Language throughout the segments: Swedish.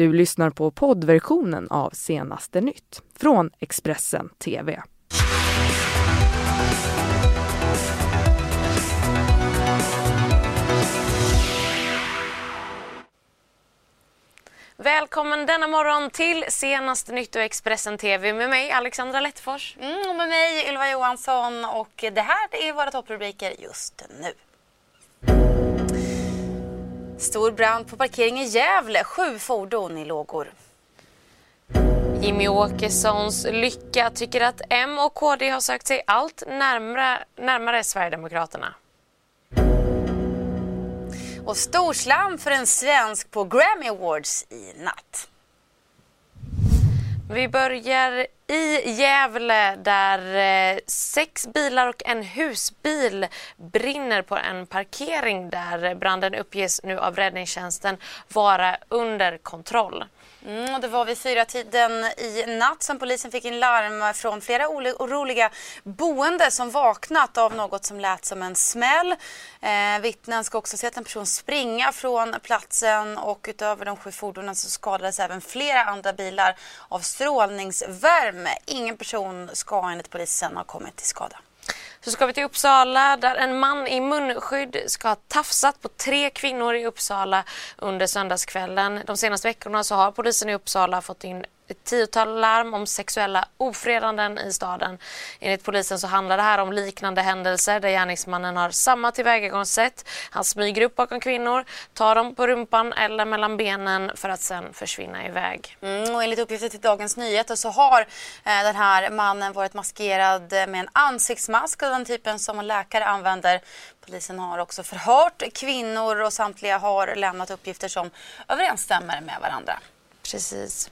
Du lyssnar på poddversionen av Senaste nytt från Expressen TV. Välkommen denna morgon till Senaste Nytt och Expressen TV med mig Alexandra Lettfors. Mm, och med mig Ylva Johansson och det här är våra topprubriker just nu. Stor brand på parkering i Gävle, sju fordon i lågor. Jimmy Åkessons lycka tycker att M och KD har sökt sig allt närmare, närmare Sverigedemokraterna. Och storslam för en svensk på Grammy Awards i natt. Vi börjar i Gävle där eh, sex bilar och en husbil brinner på en parkering där branden uppges nu av räddningstjänsten vara under kontroll. Mm, och det var vid fyra tiden i natt som polisen fick in larm från flera oroliga boende som vaknat av något som lät som en smäll. Eh, vittnen ska också ha sett en person springa från platsen och utöver de sju fordonen så skadades även flera andra bilar av strålningsvärme. Ingen person ska enligt polisen ha kommit till skada. Så ska vi till Uppsala där en man i munskydd ska ha tafsat på tre kvinnor i Uppsala under söndagskvällen. De senaste veckorna så har polisen i Uppsala fått in ett tiotal larm om sexuella ofredanden i staden. Enligt polisen så handlar det här om liknande händelser där gärningsmannen har samma tillvägagångssätt. Han smyger upp bakom kvinnor, tar dem på rumpan eller mellan benen för att sen försvinna iväg. Mm, och enligt uppgifter till Dagens Nyheter så har eh, den här mannen varit maskerad med en ansiktsmask av den typen som läkare använder. Polisen har också förhört kvinnor och samtliga har lämnat uppgifter som överensstämmer med varandra. Precis.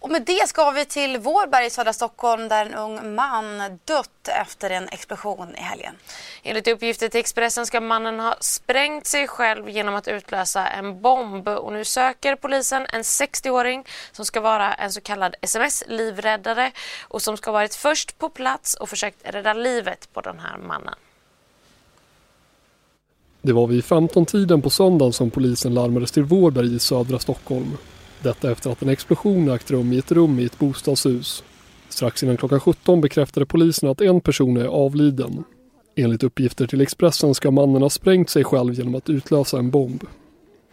Och med det ska vi till Vårberg i södra Stockholm där en ung man dött efter en explosion i helgen. Enligt uppgifter till Expressen ska mannen ha sprängt sig själv genom att utlösa en bomb och nu söker polisen en 60-åring som ska vara en så kallad sms-livräddare och som ska varit först på plats och försökt rädda livet på den här mannen. Det var vid 15-tiden på söndagen som polisen larmades till Vårberg i södra Stockholm. Detta efter att en explosion ägt rum i ett rum i ett bostadshus. Strax innan klockan 17 bekräftade polisen att en person är avliden. Enligt uppgifter till Expressen ska mannen ha sprängt sig själv genom att utlösa en bomb.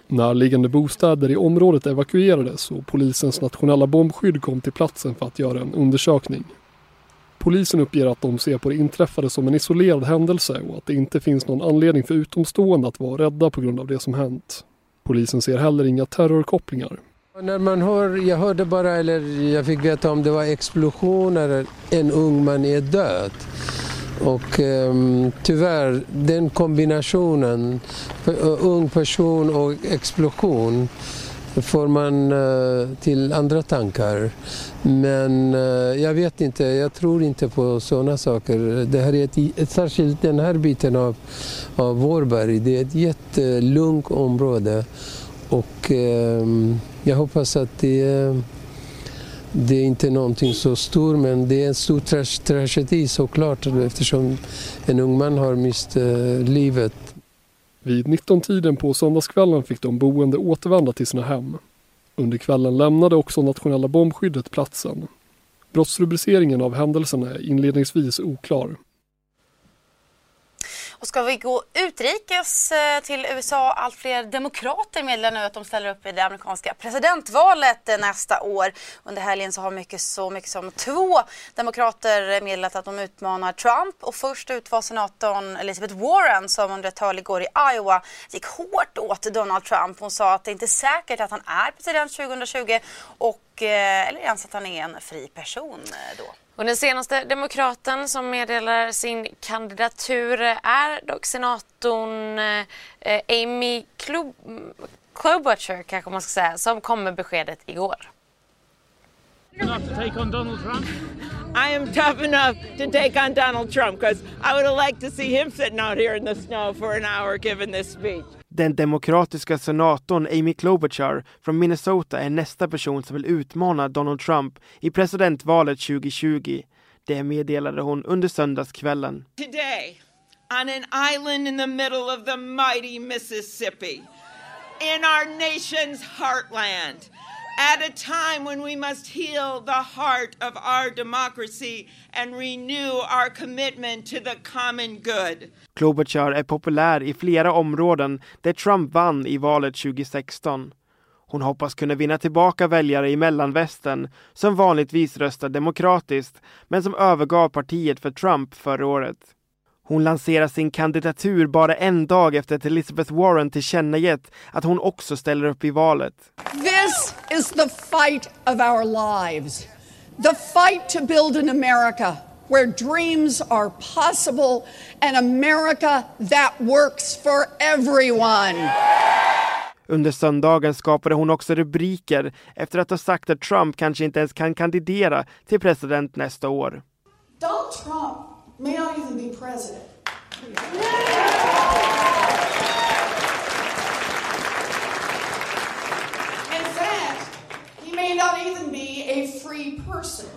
Närliggande bostäder i området evakuerades och polisens nationella bombskydd kom till platsen för att göra en undersökning. Polisen uppger att de ser på det inträffade som en isolerad händelse och att det inte finns någon anledning för utomstående att vara rädda på grund av det som hänt. Polisen ser heller inga terrorkopplingar. När man hör, jag hörde bara, eller jag fick veta om det var explosioner, en ung man är död. Och um, tyvärr, den kombinationen, eh, ung person och explosion, får man uh, till andra tankar. Men uh, jag vet inte, jag tror inte på sådana saker. Det här är ett, särskilt den här biten av, av Vårberg, det är ett jättelugnt område. Och ehm, jag hoppas att det, det är inte är någonting så stort men det är en stor tra tragedi såklart eftersom en ung man har mist eh, livet. Vid 19-tiden på söndagskvällen fick de boende återvända till sina hem. Under kvällen lämnade också nationella bombskyddet platsen. Brottsrubriceringen av händelsen är inledningsvis oklar. Och ska vi gå utrikes eh, till USA, allt fler demokrater meddelar nu att de ställer upp i det amerikanska presidentvalet eh, nästa år. Under helgen så har mycket, så mycket som två demokrater meddelat att de utmanar Trump och först ut var senatorn Elizabeth Warren som under ett tal igår i Iowa gick hårt åt Donald Trump. Hon sa att det inte är säkert att han är president 2020 och, eh, eller ens att han är en fri person då. Och den senaste demokraten som meddelar sin kandidatur är dock senatorn eh, Amy Klobuchar kanske man ska säga, som kom med beskedet igår. Enough to take on Donald Trump? I am tough enough to take on Donald Trump because I would have liked to see him sitting out here in the snow for an hour giving this speech. Den demokratiska senatorn Amy Klobuchar från Minnesota är nästa person som vill utmana Donald Trump i presidentvalet 2020. Det meddelade hon under söndagskvällen. Today, on an island in the middle of the mighty Mississippi, in our nation's heartland, at a time when we must heal the heart of our democracy and renew our commitment to the common good. Klobuchar är populär i flera områden där Trump vann i valet 2016. Hon hoppas kunna vinna tillbaka väljare i mellanvästern som vanligtvis röstar demokratiskt men som övergav partiet för Trump förra året. Hon lanserar sin kandidatur bara en dag efter att Elizabeth Warren tillkännagett att hon också ställer upp i valet. This is the fight of our lives. The fight to build an America where dreams are possible and America that works for everyone. Under söndagen skapade hon också rubriker efter att ha sagt att Trump kanske inte ens kan kandidera till president nästa år. Donald Trump may not even be president. In even be a free person.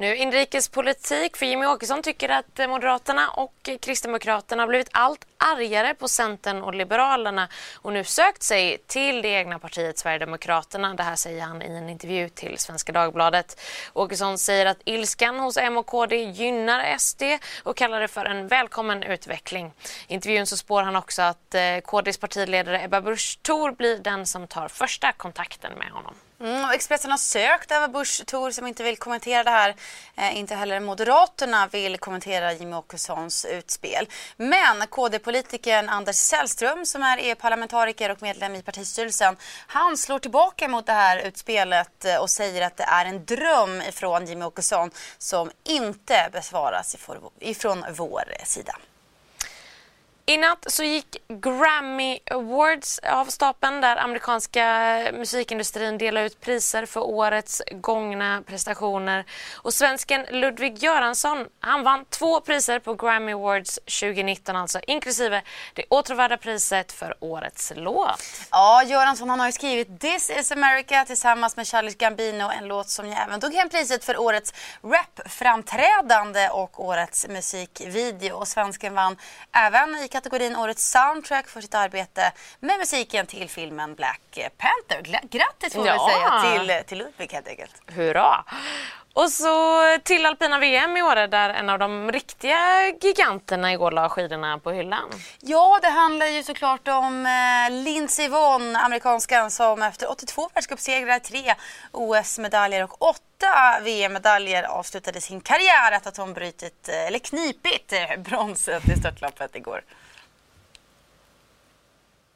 Nu inrikespolitik, för Jimmy Åkesson tycker att eh, Moderaterna och Kristdemokraterna har blivit allt argare på Centern och Liberalerna och nu sökt sig till det egna partiet Sverigedemokraterna. Det här säger han i en intervju till Svenska Dagbladet. Åkesson säger att ilskan hos M och KD gynnar SD och kallar det för en välkommen utveckling. I intervjun så spår han också att eh, KDs partiledare Ebba Busch Thor blir den som tar första kontakten med honom. Mm, och Expressen har sökt över Busch Thor som inte vill kommentera det här. Eh, inte heller Moderaterna vill kommentera Jimmie Åkessons utspel. Men KD-politikern Anders Sällström som är EU-parlamentariker och medlem i partistyrelsen. Han slår tillbaka mot det här utspelet eh, och säger att det är en dröm ifrån Jimmie Åkesson som inte besvaras ifrån vår sida. I natt så gick Grammy Awards av stapeln där amerikanska musikindustrin delar ut priser för årets gångna prestationer. Och svensken Ludvig Göransson han vann två priser på Grammy Awards 2019 alltså inklusive det åtråvärda priset för årets låt. Ja, Göransson han har ju skrivit This is America tillsammans med Charles Gambino en låt som ju även tog hem priset för årets rapframträdande och årets musikvideo. Och svensken vann även i kategorin Årets soundtrack för sitt arbete med musiken till filmen Black Panther. Grattis får ja. säga till, till Ludvig helt enkelt. Hurra! Och så till alpina VM i år där en av de riktiga giganterna igår la skidorna på hyllan. Ja, det handlar ju såklart om eh, Lindsey Vonn, amerikanskan som efter 82 världscupsegrar, tre OS-medaljer och åtta VM-medaljer avslutade sin karriär efter att hon brutit, eh, eller knipit, eh, bronset i störtloppet igår.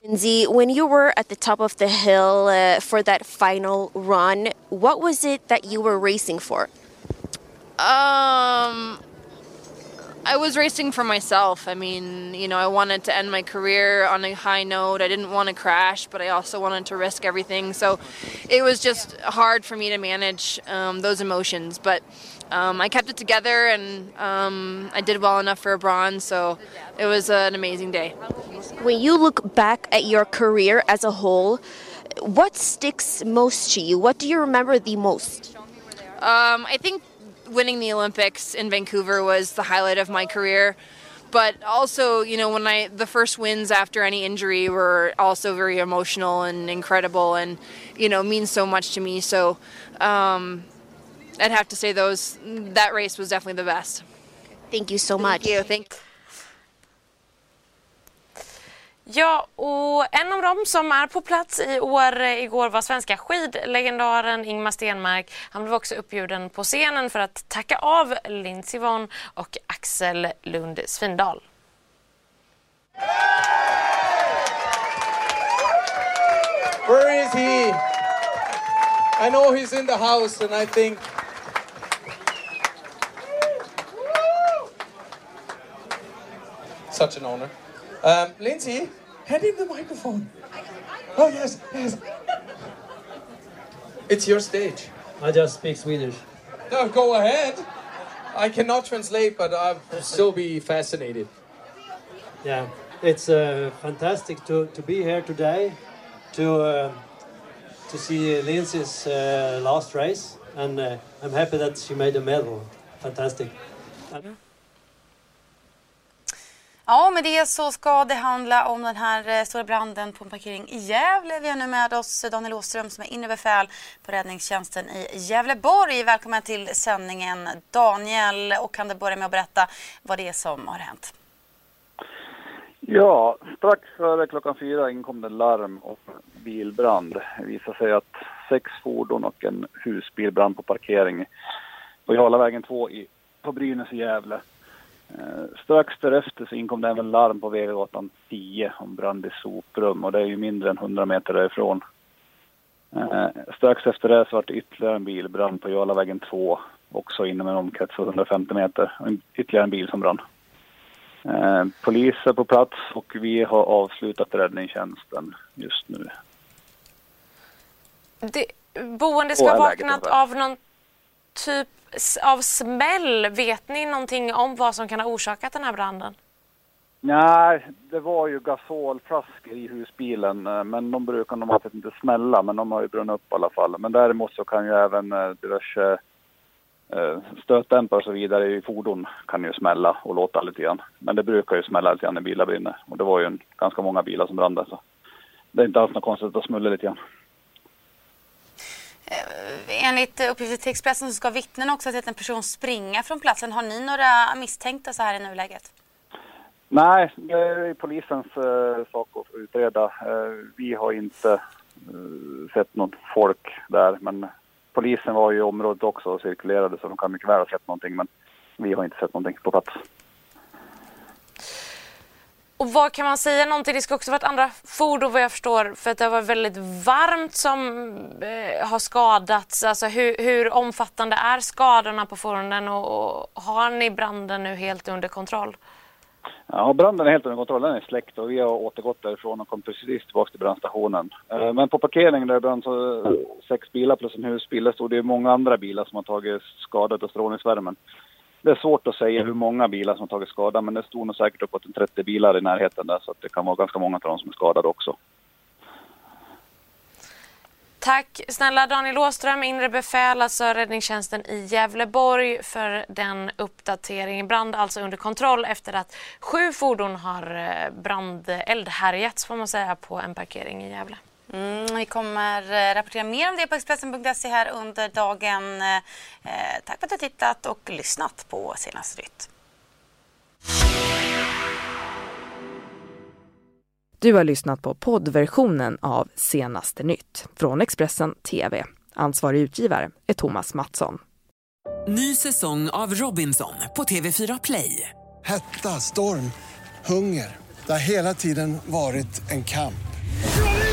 Lindsay, when you were at the top of the hill uh, for that final run, what was it that you were racing for? Um, I was racing for myself. I mean, you know, I wanted to end my career on a high note. I didn't want to crash, but I also wanted to risk everything. So it was just hard for me to manage um, those emotions. But um, I kept it together and um, I did well enough for a bronze. So it was an amazing day. When you look back at your career as a whole, what sticks most to you? What do you remember the most? Um, I think winning the Olympics in Vancouver was the highlight of my career. But also, you know, when I the first wins after any injury were also very emotional and incredible, and you know, means so much to me. So, um, I'd have to say those that race was definitely the best. Thank you so much. Thank you. Thank. Ja, och en av dem som är på plats i år eh, igår var svenska skidlegendaren Ingmar Stenmark. Han blev också uppbjuden på scenen för att tacka av Lindsey Vonn och Axel Lund Svindal. Where is he? I know he's in the house and I think such an honor. Um, Lindsay, hand him the microphone. Oh, yes, yes. It's your stage. I just speak Swedish. No, go ahead. I cannot translate, but I'll still be fascinated. Yeah, it's uh, fantastic to, to be here today to uh, to see Lindsay's uh, last race, and uh, I'm happy that she made a medal. Fantastic. And Ja, med det så ska det handla om den här eh, stora branden på en parkering i Gävle. Vi har nu med oss Daniel Åström som är inre befäl på räddningstjänsten i Gävleborg. Välkommen till sändningen Daniel och kan du börja med att berätta vad det är som har hänt? Ja, strax före klockan fyra inkom det larm om bilbrand. Det visade sig att sex fordon och en husbil brann på parkering på Jarlavägen 2 i, på Brynäs i Gävle. Eh, strax därefter så inkom det även larm på Vegagatan 10 om brand i soprum och det är ju mindre än 100 meter därifrån. Eh, strax efter det så var det ytterligare en bilbrand på Jarlavägen 2 också inom en omkrets av 150 meter. Ytterligare en bil som brann. Eh, polis är på plats och vi har avslutat räddningstjänsten just nu. Det, boende ska ha vaknat av någon typ av smäll. Vet ni någonting om vad som kan ha orsakat den här branden? Nej, det var ju gasolflaskor i husbilen, eh, men de brukar normalt inte smälla, men de har ju brunnit upp i alla fall. Men däremot så kan ju även eh, diverse eh, stötdämpare och så vidare i fordon kan ju smälla och låta lite grann. Men det brukar ju smälla lite grann när bilar brinner. Och det var ju en, ganska många bilar som brann där, så det är inte alls något konstigt att smulla lite grann. Eh, enligt uppgifter till Expressen så ska vittnen också ha sett en person springa från platsen. Har ni några misstänkta så här i nuläget? Nej, det är polisens eh, sak att utreda. Eh, vi har inte eh, sett något folk där, men polisen var ju i området också och cirkulerade så de kan mycket väl ha sett någonting, men vi har inte sett någonting på plats. Och vad kan man säga någonting? Det ska också varit andra fordon vad jag förstår för att det har varit väldigt varmt som eh, har skadats. Alltså hur, hur, omfattande är skadorna på fordonen och, och, har ni branden nu helt under kontroll? Ja, branden är helt under kontroll. Den är släckt och vi har återgått därifrån och kom precis tillbaka till brandstationen. Eh, men på parkeringen där det brann så sex bilar plus en husbil, där stod det många andra bilar som har tagit skada av strålningsvärmen det är svårt att säga hur många bilar som tagit skada men det stod nog säkert uppåt 30 bilar i närheten där så att det kan vara ganska många av dem som är skadade också. Tack snälla Daniel Åström, inre befäl, alltså räddningstjänsten i Gävleborg för den uppdateringen. Brand alltså under kontroll efter att sju fordon har eh, brandeldhärjats får man säga på en parkering i Gävle. Mm, vi kommer eh, rapportera mer om det på Expressen.se här under dagen. Eh, tack för att du har tittat och lyssnat på Senaste nytt. Du har lyssnat på poddversionen av Senaste nytt från Expressen TV. Ansvarig utgivare är Thomas Mattsson. Ny säsong av Robinson på TV4 Play. Hetta, storm, hunger. Det har hela tiden varit en kamp.